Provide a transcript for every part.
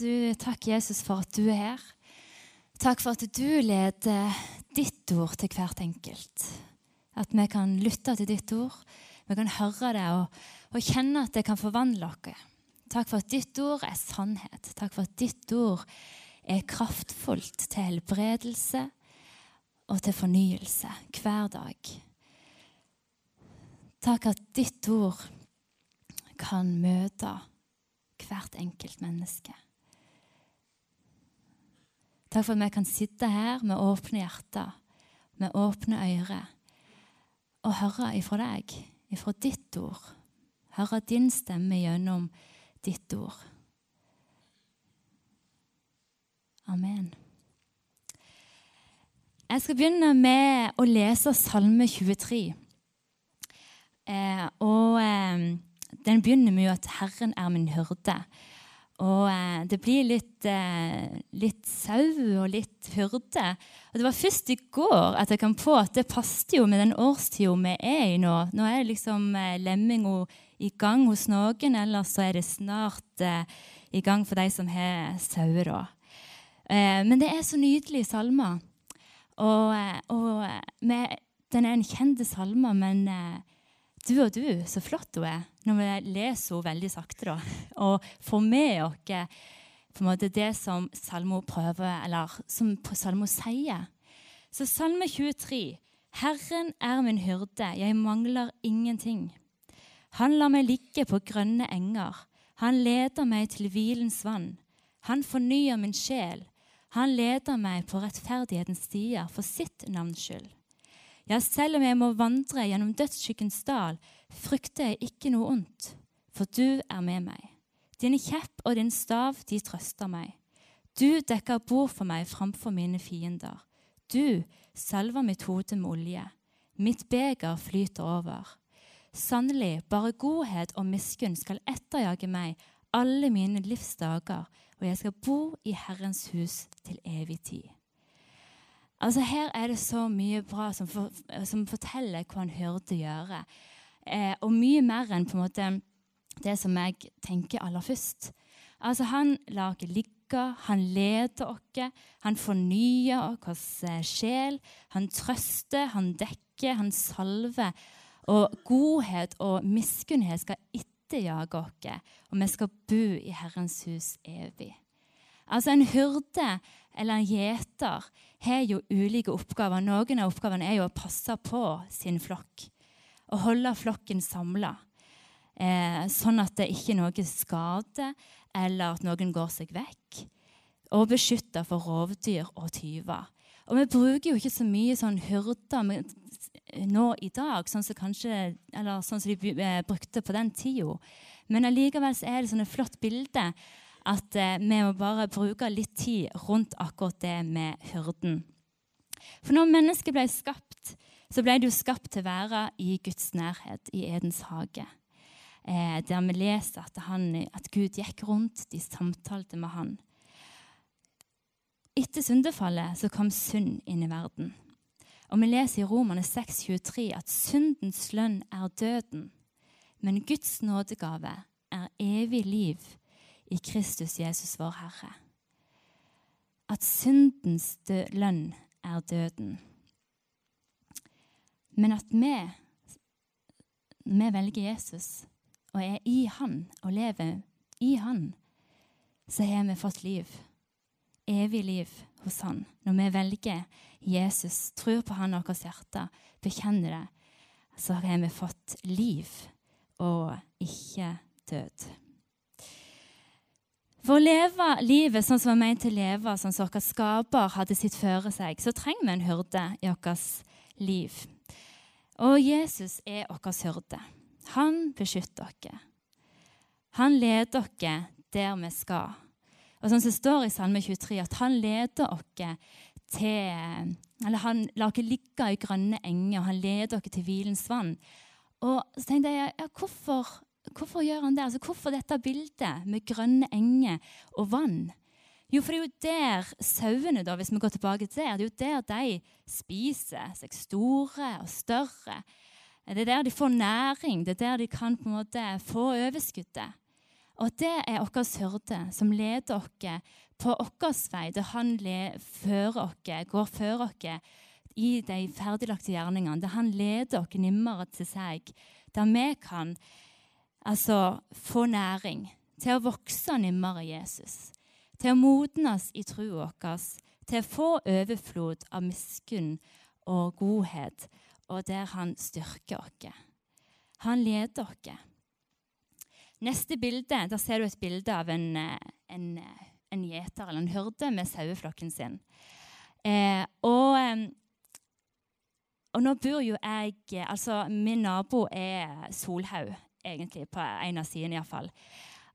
du, takk, Jesus, for at du er her. Takk for at du leder ditt ord til hvert enkelt. At vi kan lytte til ditt ord, vi kan høre det og, og kjenne at det kan forvandle oss. Takk for at ditt ord er sannhet. Takk for at ditt ord er kraftfullt til helbredelse og til fornyelse hver dag. Takk at ditt ord kan møte hvert enkelt menneske. Takk for at vi kan sitte her med åpne hjerter, med åpne ører, og høre ifra deg, ifra ditt ord. Høre din stemme gjennom ditt ord. Amen. Jeg skal begynne med å lese Salme 23. Eh, og eh, den begynner med at 'Herren er min hyrde'. Og eh, det blir litt, eh, litt, sau og litt hyrde. Og det var først i går at jeg kom på at det passet jo med den årstida vi er i nå. Nå er liksom eh, lemminga i gang hos noen, eller så er det snart eh, i gang for de som har sauer. Eh, men det er så nydelig salmer. Og, eh, og med, den er en kjent salme, men du og du, så flott hun er. Når vi leser henne veldig sakte da, og får med oss på en måte det som Salmo prøver, eller som Salmo sier. Så Salme 23. Herren er min hyrde, jeg mangler ingenting. Han lar meg ligge på grønne enger. Han leder meg til hvilens vann. Han fornyer min sjel. Han leder meg på rettferdighetens stier for sitt navns skyld. Ja, selv om jeg må vandre gjennom dødsskyggens dal, frykter jeg ikke noe ondt, for du er med meg. Din kjepp og din stav, de trøster meg. Du dekker bord for meg framfor mine fiender. Du salver mitt hode med olje. Mitt beger flyter over. Sannelig, bare godhet og miskunn skal etterjage meg alle mine livs dager, og jeg skal bo i Herrens hus til evig tid. Altså Her er det så mye bra som, for, som forteller hva han hørte gjøre. Eh, og mye mer enn på en måte det som jeg tenker aller først. Altså Han lager ligge, han leder oss, han fornyer vår eh, sjel. Han trøster, han dekker, han salver. Og godhet og miskunnhet skal etterjage oss, og vi skal bo i Herrens hus evig. Altså En hyrde eller en gjeter har jo ulike oppgaver. Noen av oppgavene er jo å passe på sin flokk. Å holde flokken samla. Eh, sånn at det ikke er noe skade, eller at noen går seg vekk. Og beskytte for rovdyr og tyver. Og vi bruker jo ikke så mye sånn hyrder nå i dag, sånn som, kanskje, sånn som de eh, brukte på den tida. Men allikevel er det sånn et flott bilde at eh, vi må bare bruke litt tid rundt akkurat det med hyrden. For når mennesket ble skapt, så ble jo skapt til å være i Guds nærhet, i Edens hage. Eh, der vi leser at, han, at, Gud gikk rundt, de samtalte med han. Etter syndefallet så kom synd inn i verden. Og Vi leser i Romane 6,23 at syndens lønn er døden, men Guds nådegave er evig liv i Kristus Jesus, vår Herre. At syndens lønn er døden. Men at vi, vi velger Jesus og er i Han og lever i Han, så har vi fått liv. Evig liv hos Han. Når vi velger Jesus, tror på Han og vårt hjerte, bekjenner det, så har vi fått liv og ikke død. For å leve livet sånn som vi er ment til å leve, sånn som vår skaper hadde sitt føre seg, så trenger vi en hyrde i vårt liv. Og Jesus er vår hyrde. Han beskytter oss. Han leder oss der vi skal. Og sånn som det står i Salme 23, at han leder oss til Eller han lar oss ligge i grønne enger, han leder oss til hvilens vann. Og så tenkte jeg, ja, hvorfor Hvorfor gjør han det? Altså, hvorfor dette bildet med grønne enger og vann? Jo, for det er jo der sauene, da, hvis vi går tilbake til det, det er jo der de spiser seg store og større. Det er der de får næring, det er der de kan på en måte få overskuddet. Og det er vår hyrde som leder oss på vår vei, der han fører oss, går før oss i de ferdiglagte gjerningene, der han leder oss nimmere til seg, der vi kan altså, få næring til å vokse nimmere Jesus, til å modnes i trua vår, til å få overflod av miskunn og godhet, og der han styrker oss. Han leder oss. Neste bilde, der ser du et bilde av en, en, en gjeter eller en hyrde med saueflokken sin. Eh, og, og, nå bor jo jeg Altså, min nabo er Solhaug, egentlig, på en av sidene iallfall.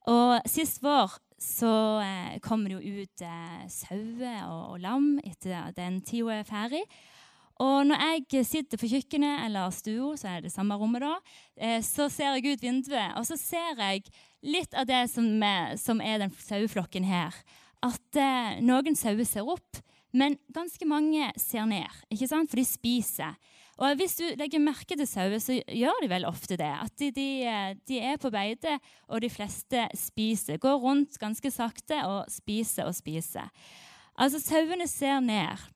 Og sist vår så eh, kommer det jo ut eh, sauer og, og, lam etter den tida er ferdig. Og når jeg sitter på kjøkkenet eller stua, så er det samme rommet da, eh, så ser jeg ut vinduet, og så ser jeg litt av det som er, som er den saueflokken her. At eh, noen sauer ser opp, men ganske mange ser ned, ikke sant? for de spiser. Og Hvis du legger merke til sauer, så gjør de vel ofte det. At de, de, de, er på beite, og de fleste spiser. Går rundt ganske sakte og spiser og spiser. Altså, Sauene ser ned.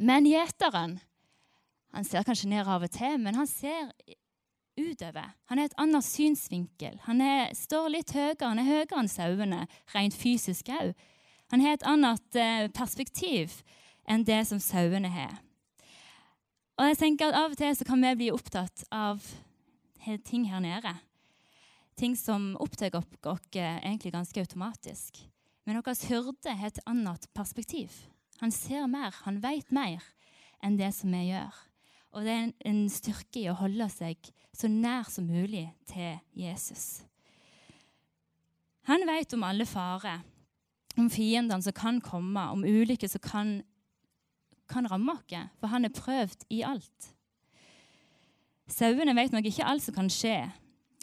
Men gjeteren han ser kanskje ned av og til, men han ser utover. Han har et annet synsvinkel. Han er, står litt høyere, han er høyere enn sauene rent fysisk òg. Han har et annet eh, perspektiv enn det som sauene har. Og jeg tenker at Av og til så kan vi bli opptatt av ting her nede. Ting som opptar oss egentlig ganske automatisk. Men vår hyrde har et annet perspektiv. Han ser mer, han vet mer enn det som vi gjør. Og det er en, styrke i å holde seg så nær som mulig til Jesus. Han vet om alle farer, om fiendene som kan komme, om ulykker som kan, kan ramme oss, for han er prøvd i alt. Sauene vet nok ikke alt som kan skje,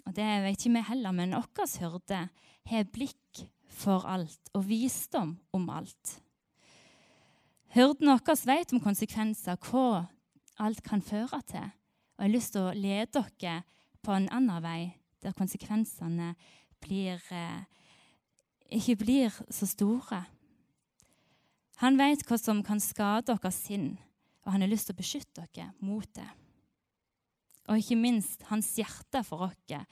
og det vet ikke vi heller, men vår hyrde har blikk for alt og visdom om alt. Hyrden vår vet om konsekvenser, hva alt kan føre til. Og jeg har lyst til å lede dere på en annen vei, der konsekvensene blir, eh, ikke blir så store. Han vet hva som kan skade deres sinn, og han har lyst til å beskytte dere mot det. Og ikke minst hans hjerte for oss,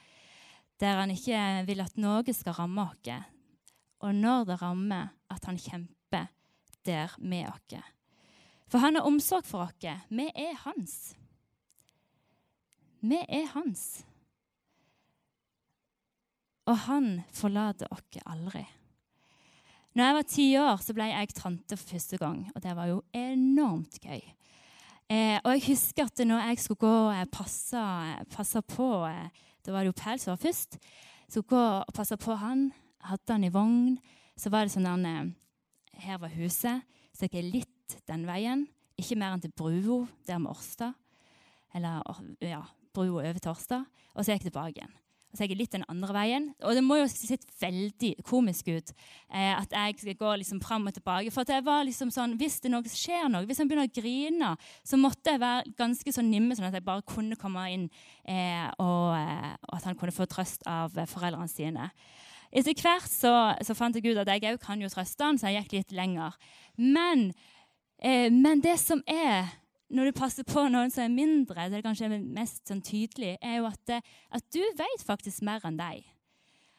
der han ikke vil at noe skal ramme oss. Og når det rammer, at han kjemper der med oss. For han har omsorg for oss. Vi er hans. Vi er hans. Og han forlater oss aldri. Når jeg var ti år, så ble jeg tante for første gang, og det var jo enormt gøy. Eh, og jeg husker at når jeg skulle gå og passe, passe på eh, Da var det jo Pæl som var først. Skulle gå og passe på han, hadde han i vogn. Så var det sånn at eh, Her var huset. Så gikk jeg litt den veien. Ikke mer enn til brua der med Årstad. Eller ja, brua over til Årstad. Og så gikk jeg tilbake igjen. Så jeg er litt den andre veien. Og det må jo se veldig komisk ut eh, at jeg går liksom fram og tilbake. For jeg var liksom sånn, Hvis det noe skjer noe, hvis han begynner å grine, så måtte jeg være ganske sånn nimme, sånn at jeg bare kunne komme inn, eh, og, eh, og, at han kunne få trøst av foreldrene sine. Etter hvert så, så, fant jeg ut at jeg òg kan jo trøste han, så jeg gikk litt lenger. Men, eh, men, det som er når du passer på noen som er mindre, det er kanskje mest sånn tydelig, er jo at, eh, at du vet faktisk mer enn deg.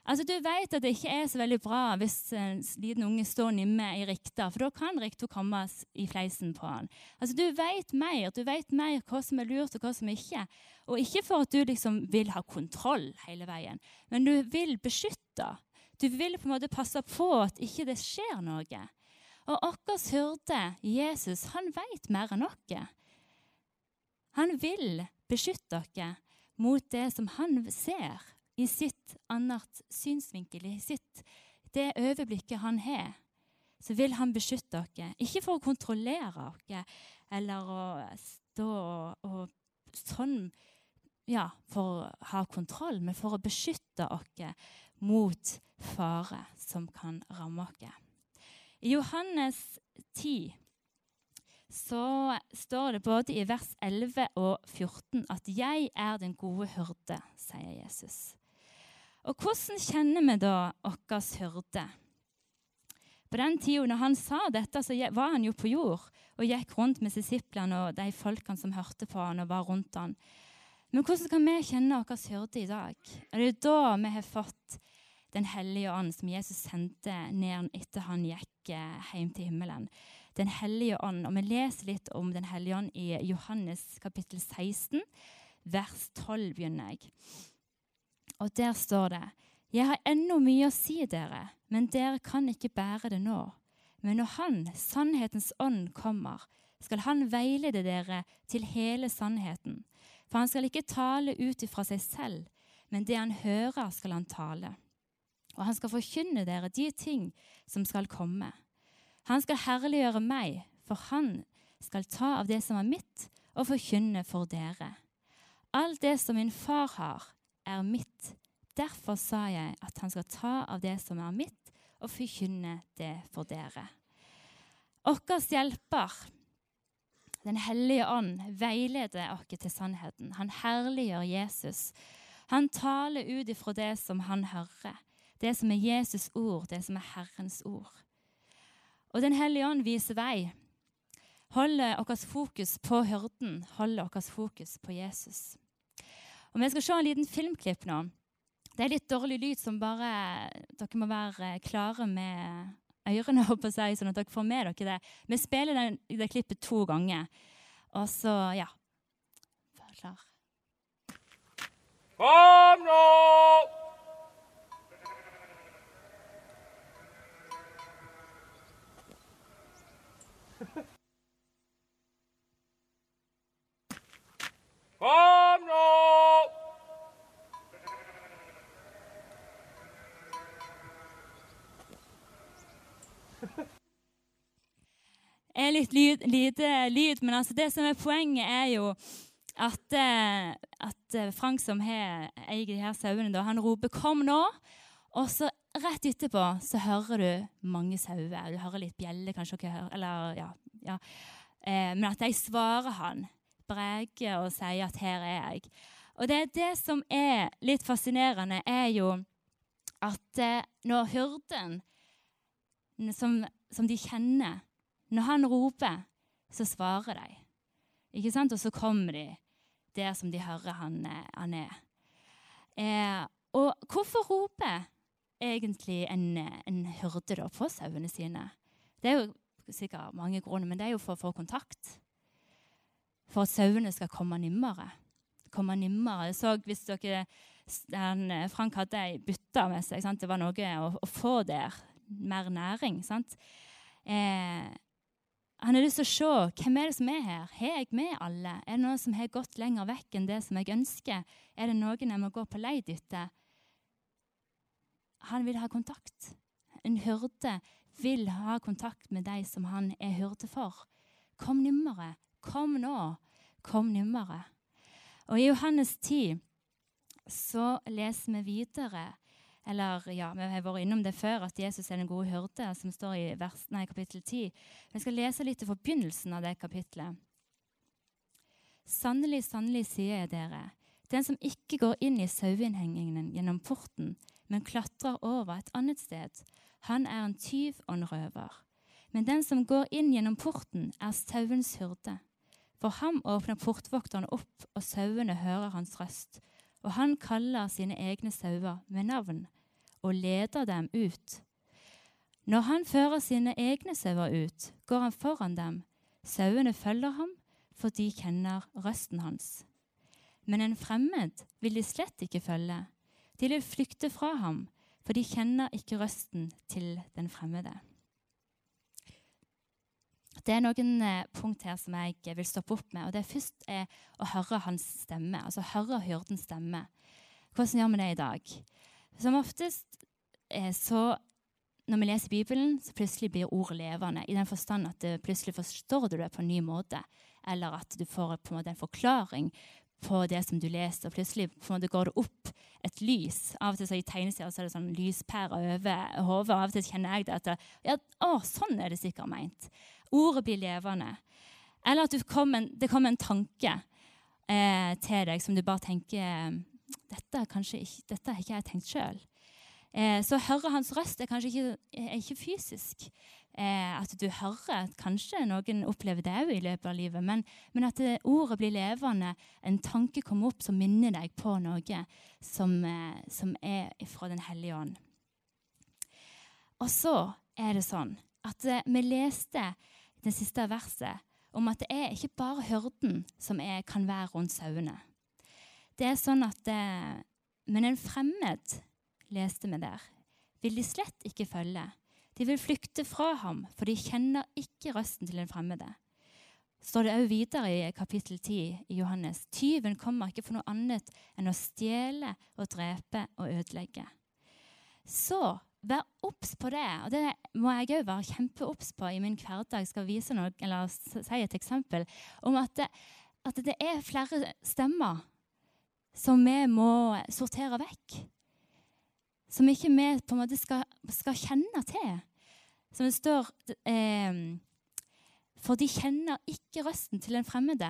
Altså, Du vet at det ikke er så veldig bra hvis en liten unge står nimme i rikta, for da kan rikta komme i fleisen på han. Altså, Du vet mer du vet mer hva som er lurt og hva som ikke. Og ikke for at du liksom vil ha kontroll hele veien, men du vil beskytte. Du vil på en måte passe på at ikke det skjer noe. Og vår hyrde, Jesus, han vet mer enn oss. Han vil beskytte dere mot det som han ser i sitt annet synsvinkel, i sitt, det overblikket han har, så vil han beskytte dere. Ikke for å kontrollere dere eller å stå og, og sånn ja, for å ha kontroll, men for å beskytte oss mot fare som kan ramme oss. I Johannes 10 så står det både i vers 11 og 14 at 'jeg er den gode hyrde', sier Jesus. Og hvordan kjenner vi da vår hyrde? På den tida når han sa dette, så var han jo på jord og gikk rundt med disiplene og de folkene som hørte på han og var rundt han. Men hvordan kan vi kjenne vår hyrde i dag? Er det da vi har fått Den hellige ånd, som Jesus sendte ned etter han gikk eh, hjem til himmelen? Den hellige ånd. Og vi leser litt om Den hellige ånd i Johannes kapittel 16, vers 12 begynner jeg. Og der står det Jeg har ennå mye å si dere, men dere kan ikke bære det nå. Men når Han, sannhetens ånd, kommer, skal Han veilede dere til hele sannheten. For han skal ikke tale ut ifra seg selv, men det han hører, skal han tale. Og han skal forkynne dere de ting som skal komme. Han skal herliggjøre meg, for han skal ta av det som er mitt, og forkynne for dere. Alt det som min far har, er mitt. Derfor sa jeg at han skal ta av det som er mitt, og forkynne det for dere. Vår hjelper, Den hellige ånd, veileder oss til sannheten. Han herliggjør Jesus. Han taler ut ifra det som han hører. Det som er Jesus' ord, det som er Herrens ord. Og Den hellige ånd viser vei. Holder vårt fokus på hyrden, holder vårt fokus på Jesus. Og Vi skal se en liten filmklipp nå. Det er litt dårlig lyd som bare Dere må være klare med ørene, håper jeg, sånn at dere får med dere det. Vi spiller den, det klippet to ganger. Og så, ja Vær klar. Kom nå! Litt lyd, lite lyd, men altså det som er poenget, er jo at, eh, at eh, Frank, som har, eier her sauene, han roper 'kom nå'. Og så rett etterpå så hører du mange sauer. Du hører litt bjelle, kanskje. Eller, ja, ja. Eh, men at de svarer han, breker og sier at 'her er jeg'. Og det, er det som er litt fascinerende, er jo at når hyrden, som, som de kjenner når han roper, så svarer de. Ikke sant? Og så kommer de der som de hører han, eh, han er. Eh, og hvorfor roper egentlig en, en hyrde da på sauene sine? Det er jo sikkert mange grunner, men det er jo for å få kontakt. For at sauene skal komme nimmere. Komme nimmere. Jeg så hvis dere den, Frank hadde ei bytte med seg. Sant? Det var noe å, å, få der. Mer næring. sant? Eh, han har lyst til å se hvem er det som er her. Har jeg med alle? Er det noen som har gått lenger vekk enn det som jeg ønsker? Er det noen jeg må gå på leid etter? Han vil ha kontakt. En hyrde vil ha kontakt med de som han er hyrde for. Kom nummeret. Kom nå. Kom nummeret. Og I Johannes 10 så leser vi videre eller ja, Vi har vært innom det før, at Jesus er den gode hyrde, som står i vers, nei, kapittel 10. Vi skal lese litt fra begynnelsen av det kapittelet. Sannelig, sannelig, sier jeg dere, den som ikke går inn i saueinnhengingen gjennom porten, men klatrer over et annet sted, han er en tyv og en røver. Men den som går inn gjennom porten, er sauens hyrde. For ham åpner portvokteren opp, og sauene hører hans røst. Og han kaller sine egne sauer med navn og leder dem ut. Når han fører sine egne sauer ut, går han foran dem. Sauene følger ham, for de kjenner røsten hans. Men en fremmed vil de slett ikke følge. De vil flykte fra ham, for de kjenner ikke røsten til den fremmede. Det er noen eh, punkt her som jeg vil stoppe opp med. og Det først er å høre hans stemme, altså høre hyrdens stemme. Hvordan gjør vi det i dag? Som oftest eh, så når vi leser Bibelen, så plutselig blir ordet levende. I den forstand at du plutselig forstår du det på en ny måte. Eller at du får på en måte en forklaring på det som du leser. og Plutselig på en måte går det opp et lys. Av og til så I tegneserier er det sånn lyspære over hodet. Av og til kjenner jeg det at ja, å, sånn er det sikkert meint. Ordet blir levende. Eller at kom en, det kommer en tanke eh, til deg som du bare tenker dette, ikke, dette har ikke jeg tenkt sjøl. Eh, så hører hans røst er kanskje ikke, er ikke fysisk. Eh, at du hører. Kanskje noen opplever det òg i løpet av livet. Men, men at det, ordet blir levende, en tanke kommer opp som minner deg på noe som, eh, som er fra Den hellige ånd. Og så er det sånn at eh, vi leste det siste verset om at det er ikke bare hyrden som er, kan være rundt sauene. Det er sånn at det, Men en fremmed leste vi der, vil de slett ikke følge. De vil flykte fra ham, for de kjenner ikke røsten til en fremmede. står det òg videre i kapittel 10 i Johannes. Tyven kommer ikke for noe annet enn å stjele og drepe og ødelegge. Så vær obs på det. Og det må jeg òg være kjempeobs på i min hverdag. skal vise noe, eller si et eksempel om at det, at det er flere stemmer som vi må sortere vekk som ikke vi på en måte skal, skal kjenne til. Som det står eh, For de kjenner ikke røsten til den fremmede.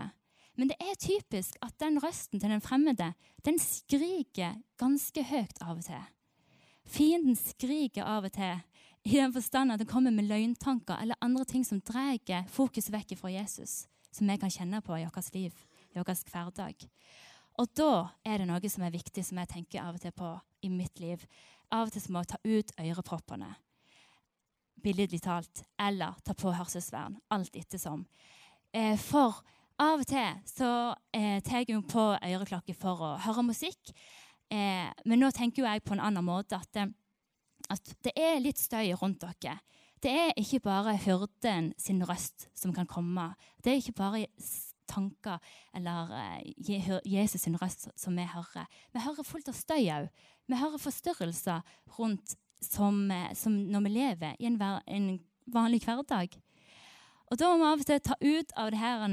Men det er typisk at den røsten til den fremmede den skriker ganske høyt av og til. Fienden skriker av og til i den forstand at den kommer med løgntanker eller andre ting som drar fokus vekk fra Jesus, som vi kan kjenne på i vårt liv, i vår hverdag. Og da er det noe som er viktig, som jeg tenker av og til på i mitt liv. Av og til må jeg ta ut øreproppene, billedlig talt, eller ta på hørselsvern. Alt ettersom. Eh, for av og til så eh, tar jeg på øreklokke for å høre musikk. Eh, men nå tenker jeg på en annen måte at, eh, at det er litt støy rundt dere. Det er ikke bare hyrden sin røst som kan komme. Det er ikke bare tanker eller eh, Jesus sin røst som vi hører. Vi hører fullt av støy òg. Vi hører forstyrrelser rundt som, eh, som, når vi lever i en, en, vanlig hverdag. Og Da må vi av og til ta ut av de her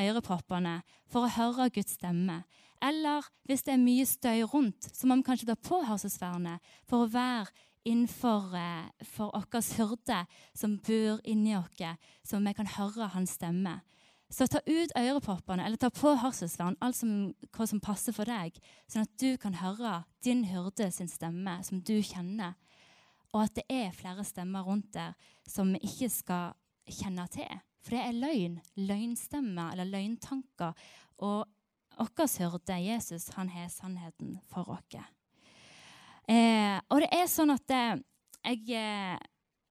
øreproppene for å høre Guds stemme. Eller hvis det er mye støy rundt, så må vi kanskje ta på hørselsvernet for å være innenfor eh, for vår hyrde som bor inni oss, så vi kan høre hans stemme. Så ta ut øreproppene eller ta på hørselsvern, alt som, hva som passer for deg, sånn at du kan høre din hyrde sin stemme, som du kjenner. Og at det er flere stemmer rundt der som vi ikke skal kjenne til. For det er løgn. Løgnstemmer eller løgntanker. Og vår hyrde, Jesus, han har sannheten for oss. Eh, og det er sånn at eh, jeg eh,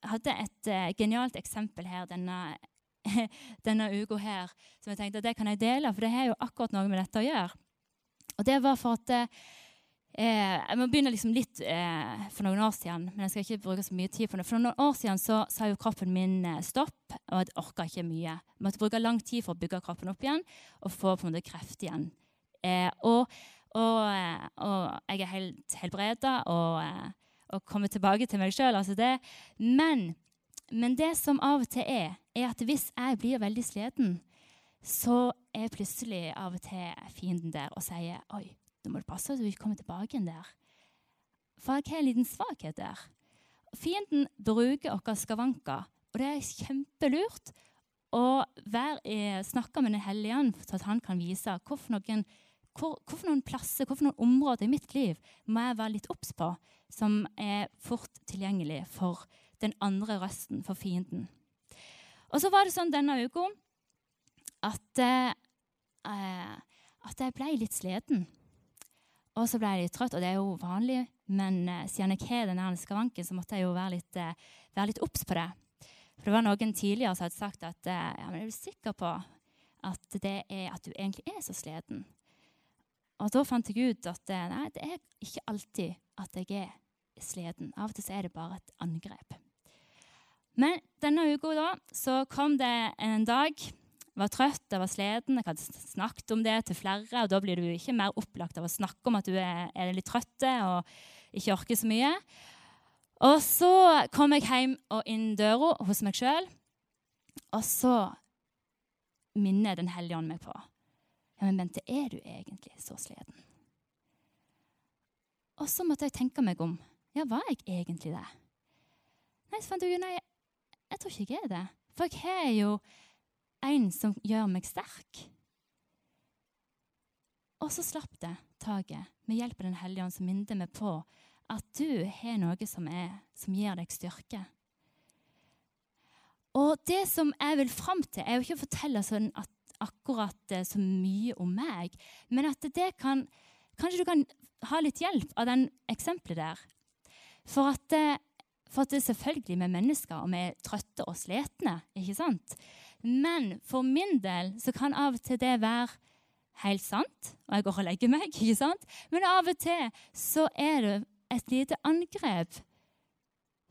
hadde et eh, genialt eksempel her denne denne uka her, som jeg tenkte at det kan jeg dele, for det har jo akkurat noe med dette å gjøre. Og det var for at eh, Jeg må begynne liksom litt eh, for noen år siden, men jeg skal ikke bruke så mye tid på det. For noen år siden så sa jo kroppen min eh, stopp, og jeg orka ikke mye. Jeg måtte bruke lang tid for å bygge kroppen opp igjen og få på en måte kreft igjen. Eh, og, og, eh, og, jeg er helt helbreda og, eh, og kommer tilbake til meg sjøl. Altså men, men det som av og til er er at hvis jeg blir veldig sliten, så er plutselig av og til fienden der og sier Oi, nå må du passe at du ikke kommer tilbake igjen der. For jeg har en liten svakhet der. Fienden bruker våre skavanker, og det er kjempelurt å være, snakke med Den hellige ånd, så at han kan vise hvorfor noen, hvor, hvorfor noen plasser, hvorfor noen områder i mitt liv må jeg være litt obs på, som er fort tilgjengelig for den andre røsten, for fienden. Og så var det sånn denne uka at, eh, at jeg ble litt sliten. Og så ble jeg litt trøtt, og det er jo vanlig, men eh, siden jeg har denne skavanken, så måtte jeg jo være litt, eh, være litt obs på det. For det var noen tidligere som hadde sagt at eh, ja, men er du sikker på at, det er, at du egentlig er så sliten. Og da fant jeg ut at eh, nei, det er ikke alltid at jeg er sliten. Av og til så er det bare et angrep. Men denne uka da, så kom det en dag. Jeg var trøtt, jeg var sliten. Jeg hadde snakket om det til flere. og Da blir du ikke mer opplagt av å snakke om at du er, er litt trøtt og ikke orker så mye. Og så kom jeg hjem og inn døra hos meg sjøl, og så minner Den hellige ånd meg på Ja, men Bente, er du egentlig så sliten? Og så måtte jeg tenke meg om. Ja, var jeg egentlig det? Nei, så fant jeg ut nei, jeg tror ikke jeg er det. For jeg har jo en som gjør meg sterk. Og så slapp det taket med hjelp av Den hellige ånd, som minner meg på at du har noe som, er, som gir deg styrke. Og det som jeg vil fram til, er jo ikke å fortelle sånn at akkurat eh, så mye om meg, men at det kan Kanskje du kan ha litt hjelp av den eksempelet der. For at, eh, for at det er selvfølgelig vi mennesker, og vi er trøtte og slitne. ikke sant? Men for min del så kan av og til det være helt sant, og jeg går og legger meg. ikke sant? Men av og til så er det et lite angrep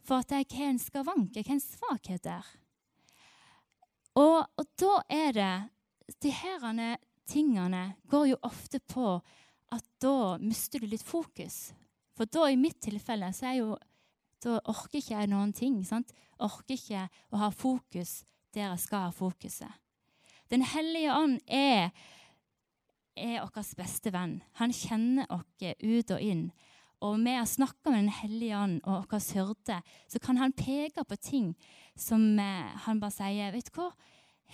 for at jeg har en skavank, jeg har en svakhet der. Og, og da er det de her tingene går jo ofte på at da mister du litt fokus. For da, i mitt tilfelle, så er jo Da orker ikke jeg noen ting. sant? Orker ikke å ha fokus der jeg skal ha fokuset. Den hellige ånd er, er vår beste venn. Han kjenner oss ut og inn. Og med å snakke med Den hellige ånd og vår hyrde, så kan han peke på ting som eh, han bare sier Vet du hva?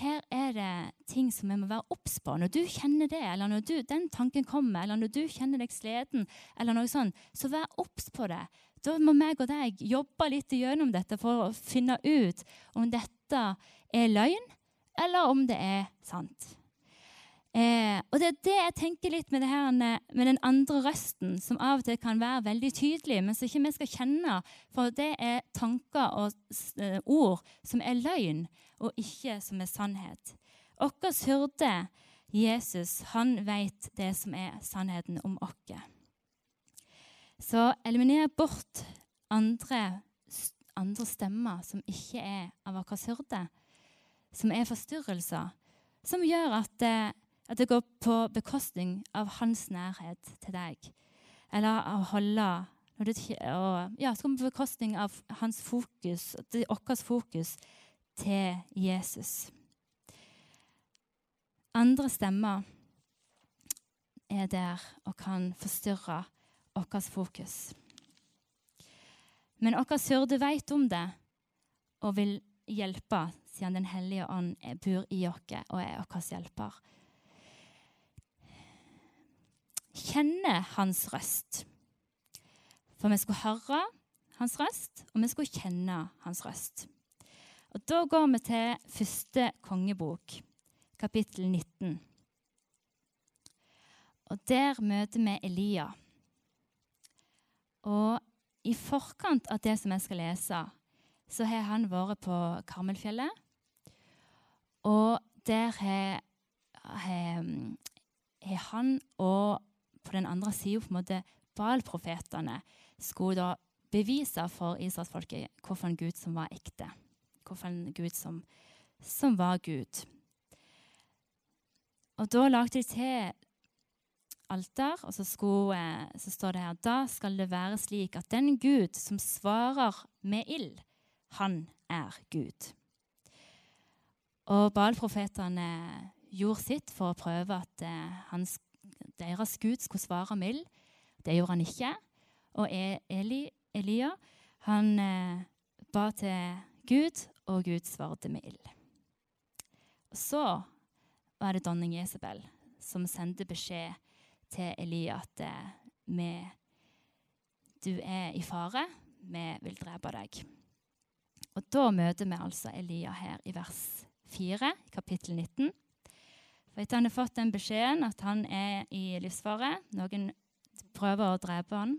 her er det ting som vi må være obs på. Når du kjenner det, eller når du, den tanken kommer, eller når du kjenner deg sliten, eller noe sånt, så vær obs på det. Da må meg og deg jobbe litt gjennom dette for å finne ut om dette er løgn, eller om det er sant. Eh, og det er det jeg tenker litt med, her, med, den andre røsten, som av og til kan være veldig tydelig, men som ikke vi skal kjenne. For det er tanker og eh, ord som er løgn, og ikke som er sannhet. Vår hyrde, Jesus, han vet det som er sannheten om oss. Så eliminer bort andre, andre stemmer som ikke er av vår hyrde, som er forstyrrelser, som gjør at at det går på bekostning av hans nærhet til deg. Eller å holde det, og, ja, det går på bekostning av hans fokus, vårt fokus til Jesus. Andre stemmer er der og kan forstyrre vårt fokus. Men vår hyrde vet om det og vil hjelpe, siden Den hellige ånd bor i oss og er vår hjelper kjenne hans røst. For vi skulle høre hans røst, og vi skulle kjenne hans røst. Og Da går vi til første kongebok, kapittel 19. Og Der møter vi Elia. Og i forkant av det som jeg skal lese, så har han vært på Karmelfjellet. Og der har, han og på den andre sida Baal-profetene skulle da bevise for israelsfolket hvilken Gud som var ekte. Hvilken Gud som, som var Gud. Og da lagde de til alter, og så, skulle, så, står det her Da skal det være slik at den Gud som svarer med ild, han er Gud. Og Baal-profetene gjorde sitt for å prøve at hans, deres Gud skulle svare mild. Det gjorde han ikke. Og e- Eli, Elia han eh, ba til Gud, og Gud svarte med ild. Så var det dronning Jesabel som sendte beskjed til Elia at eh, du er i fare, vi vil drepe deg. Og Da møter vi altså Elia her i vers 4, kapittel 19. For etter han har fått den beskjeden at han er i livsfare, noen prøver å drepe han,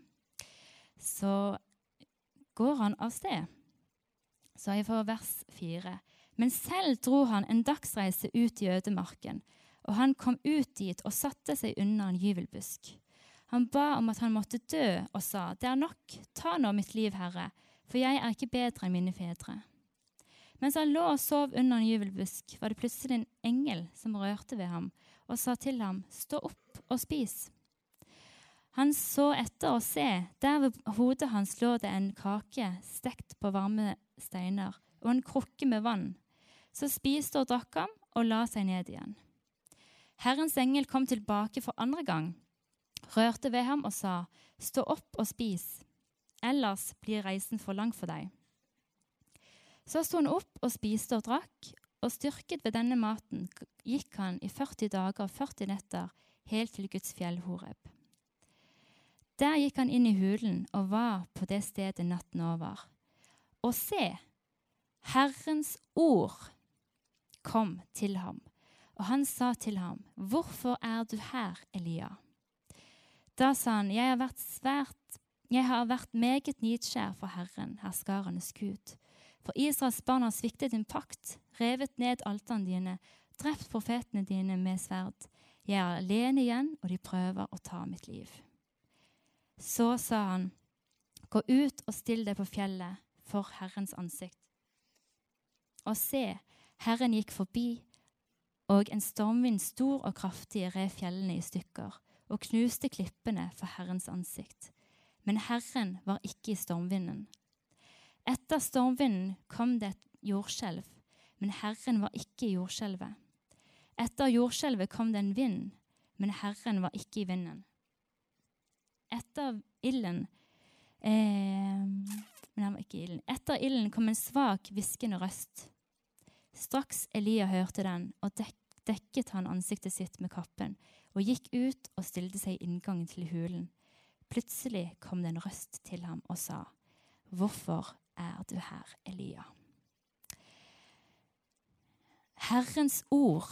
så går han av sted. Så jeg får vers 4. Men selv dro han en dagsreise ut i ødemarken, og han kom ut dit og satte seg under en gyvelbusk. Han ba om at han måtte dø, og sa, Det er nok, ta nå mitt liv, Herre, for jeg er ikke bedre enn mine fedre. Mens han lå og sov under en juvelbusk, var det plutselig en engel som rørte ved ham og sa til ham, Stå opp og spis. Han så etter og se, der ved hodet hans lå det en kake stekt på varme steiner og en krukke med vann. Så spiste og drakk ham og la seg ned igjen. Herrens engel kom tilbake for andre gang, rørte ved ham og sa, Stå opp og spis, ellers blir reisen for lang for deg. Så sto han opp og spiste og drakk, og styrket ved denne maten gikk han i 40 dager og 40 netter helt til Guds fjell Horeb. Der gikk han inn i hulen og var på det stedet natten over. Og se, Herrens ord kom til ham, og han sa til ham, Hvorfor er du her, Elia? Da sa han, Jeg har vært, svært, jeg har vært meget nidskjær for Herren, herskarenes Gud. For Israels barn har sviktet din pakt, revet ned altene dine, drept profetene dine med sverd. Jeg er alene igjen, og de prøver å ta mitt liv. Så sa han, Gå ut og still deg på fjellet for Herrens ansikt. Og se, Herren gikk forbi, og en stormvind stor og kraftig rev fjellene i stykker og knuste klippene for Herrens ansikt. Men Herren var ikke i stormvinden. Etter stormvinden kom det et jordskjelv, men Herren var ikke i jordskjelvet. Etter jordskjelvet kom det en vind, men Herren var ikke i vinden. Etter ilden eh, Men han var ikke i ilden. Etter ilden kom en svak, hviskende røst. Straks Elia hørte den, og dek dekket han ansiktet sitt med kappen og gikk ut og stilte seg i inngangen til hulen. Plutselig kom det en røst til ham og sa, Hvorfor er du her, Elia? Herrens ord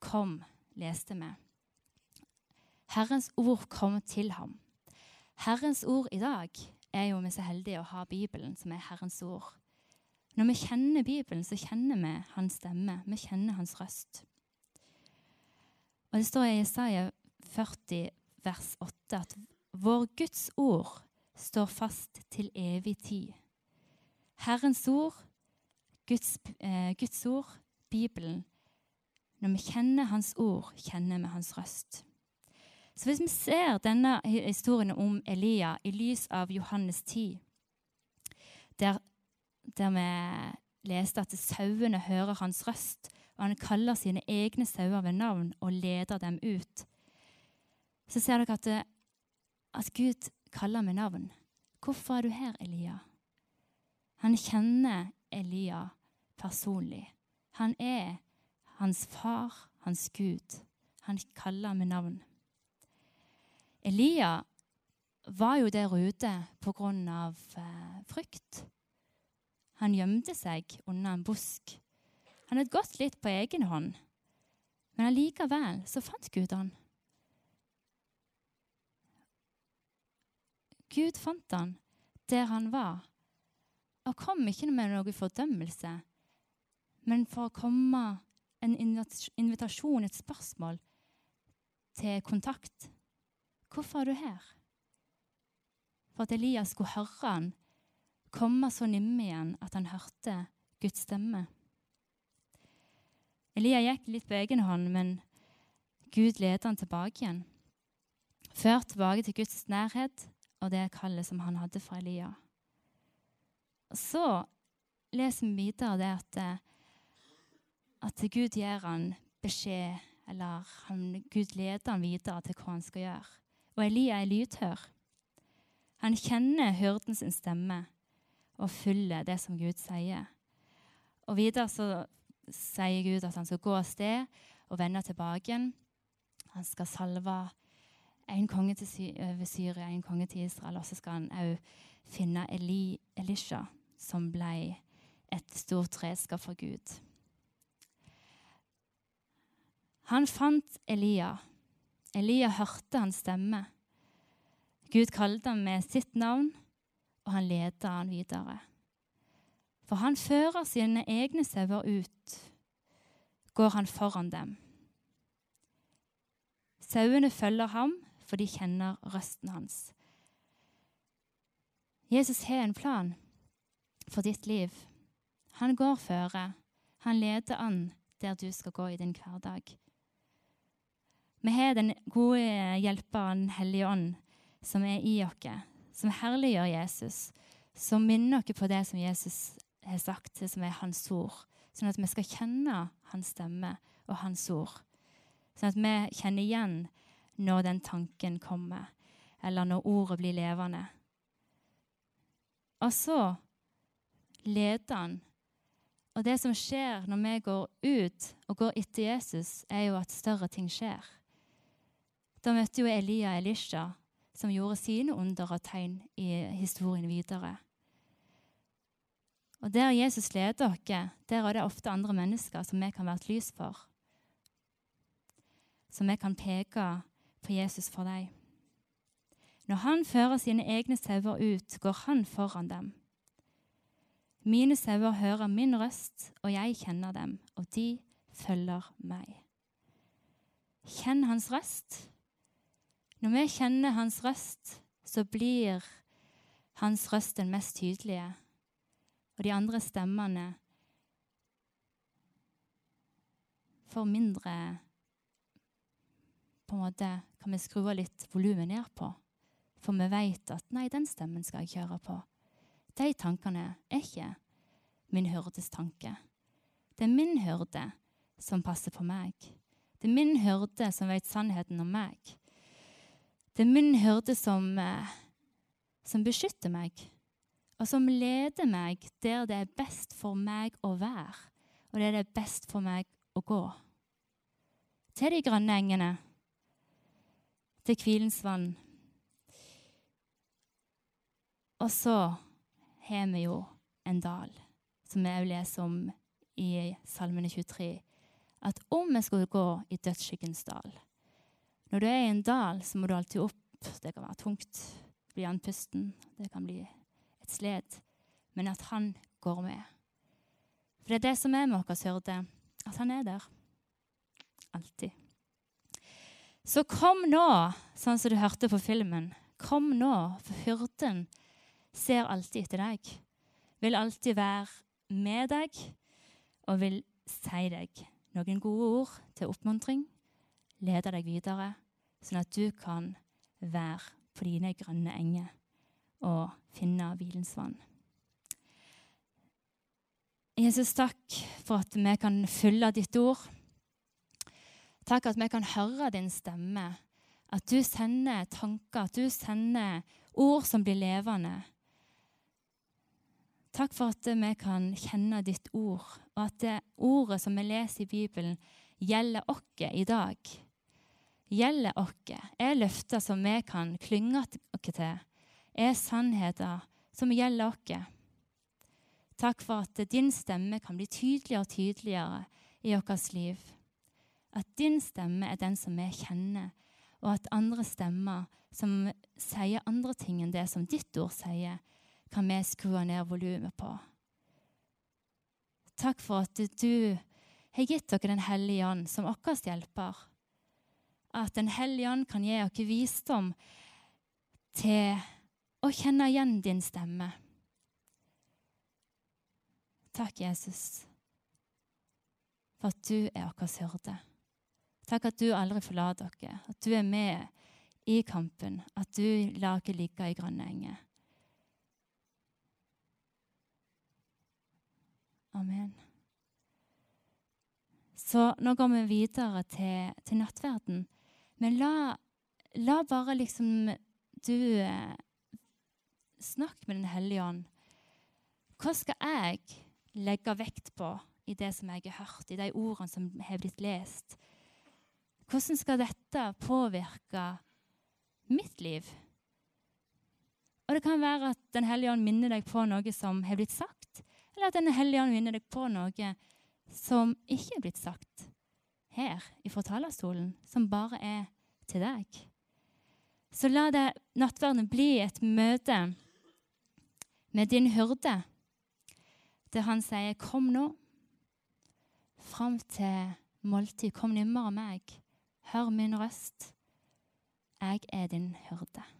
kom, leste vi. Herrens ord kom til ham. Herrens ord i dag er jo vi så heldige å ha Bibelen, som er Herrens ord. Når vi kjenner Bibelen, så kjenner vi hans stemme. Vi kjenner hans røst. Og Det står i Jesaja 40, vers 8, at vår Guds ord står fast til evig tid. Herrens ord, Guds, eh, Guds ord, Bibelen. Når vi kjenner Hans ord, kjenner vi Hans røst. Så hvis vi ser denne historien om Elia i lys av Johannes 10, der, der vi leste at sauene hører hans røst, og han kaller sine egne sauer ved navn og leder dem ut, så ser dere at, det, at Gud kaller med navn. Hvorfor er du her, Elia? Han kjenner Elia personlig. Han er hans far, hans Gud. Han kaller med navn. Elia var jo der ute av eh, frykt. Han gjemte seg under en busk. Han hadde gått litt på egen hånd, men allikevel så fant Gud han. Gud fant han der han var, og kom ikke med noe fordømmelse, men for å komme en invitasjon, et spørsmål, til kontakt. Hvorfor er du her? For at Elias skulle høre han komme så nimme igjen at han hørte Guds stemme. Elias gikk litt på egen hånd, men Gud ledet han tilbake igjen. Ført tilbake til Guds nærhet og det kallet som han hadde for Elia. Så leser vi videre det at, at Gud gir han beskjed, eller han, Gud leder han videre til hva han skal gjøre. Og Elia er lydhør. Han kjenner hyrdens stemme og følger det som Gud sier. Og videre så sier Gud at han skal gå av sted og vende tilbake. Han skal salve en konge til Sy over Syria, en konge til Israel, og så skal han òg finne Eli, Elisha, som ble et stort redskap for Gud. Han fant Elia. Elia hørte hans stemme. Gud kalte ham med sitt navn, og han ledet han videre. For han fører sine egne sauer ut, går han foran dem. Sauene følger ham, for de kjenner røsten hans. Jesus har en plan for ditt liv. Han går føre. Han leder an der du skal gå i din hverdag. Vi har den gode hjelperen hellige ånd, som er i oss, som herliggjør Jesus, som minner oss på det som Jesus har sagt, som er hans ord, sånn at vi skal kjenne hans stemme og hans ord. Sånn at vi kjenner igjen når den tanken kommer, eller når ordet blir levende. Og så leder han. Og det som skjer når vi går ut og går etter Jesus, er jo at større ting skjer. Da møtte jo Elia Elisha, som gjorde sine under og tegn i historien videre. Og Der Jesus leder oss, der er det ofte andre mennesker som vi kan være et lys for. Som vi kan peke på Jesus for dem. Når han fører sine egne sauer ut, går han foran dem. Mine sauer hører min røst, og jeg kjenner dem, og de følger meg. Kjenn hans røst. Når vi kjenner hans røst, så blir hans røst den mest tydelige. Og de andre stemmene får mindre På en måte kan vi skru litt volumet ned på. For vi vet at 'nei, den stemmen skal jeg kjøre på'. De tankene er ikke min hyrdes tanke. Det er min hyrde som passer på meg. Det er min hyrde som vet sannheten om meg. Det er min hyrde som, eh, som beskytter meg, og som leder meg der det er best for meg å være, og der det er best for meg å gå. Til de grønne engene, til Kvilens vann. Og så har vi jo en dal, som vi også leser om i Salmene 23, at om vi skulle gå i dødsskyggens dal Når du er i en dal, så må du alltid opp. Det kan være tungt, bli andpusten, det kan bli et sled. Men at han går med. For det er det som er med vår hyrde, at han er der. Alltid. Så kom nå, sånn som du hørte på filmen. Kom nå, for hyrden ser alltid etter deg. Vil alltid være med deg og vil si deg noen gode ord til oppmuntring. Lede deg videre, sånn at du kan være på dine grønne enger og finne hvilens vann. Jesus, takk for at vi kan følge ditt ord. Takk at vi kan høre din stemme. At du sender tanker, at du sender ord som blir levende. Takk for at vi kan kjenne ditt ord, og at det ordet som vi leser i Bibelen, gjelder oss i dag. Gjelder oss, er løfter som vi kan klynge oss til, er sannheter som gjelder oss. Takk for at din stemme kan bli tydeligere og tydeligere i vårt liv. At din stemme er den som vi kjenner, og at andre stemmer som sier andre ting enn det som ditt ord sier, kan vi skru ned volumet på. Takk for at du har gitt dere Den hellige ånd som vår hjelper. At Den hellige ånd kan gi oss visdom til å kjenne igjen din stemme. Takk, Jesus, for at du er vår hyrde. Takk at du aldri forlater dere, at du er med i kampen, at du lar oss ligge i grønne enger. Amen. Så nå går vi videre til, til nattverden. Men la, la, bare liksom du eh, snakke med Den hellige ånd. Hva skal jeg legge vekt på i det som jeg har hørt, i de ordene som har blitt lest? Hvordan skal dette påvirke mitt liv? Og Det kan være at Den hellige ånd minner deg på noe som har blitt sagt, eller at Den hellige ånd minner deg på noe som ikke er blitt sagt her fra talerstolen, som bare er til deg. Så la det nattverden bli et møte med din hyrde, der han sier, 'Kom nå fram til måltid. Kom nærmere meg. Hør min røst. Jeg er din hyrde.'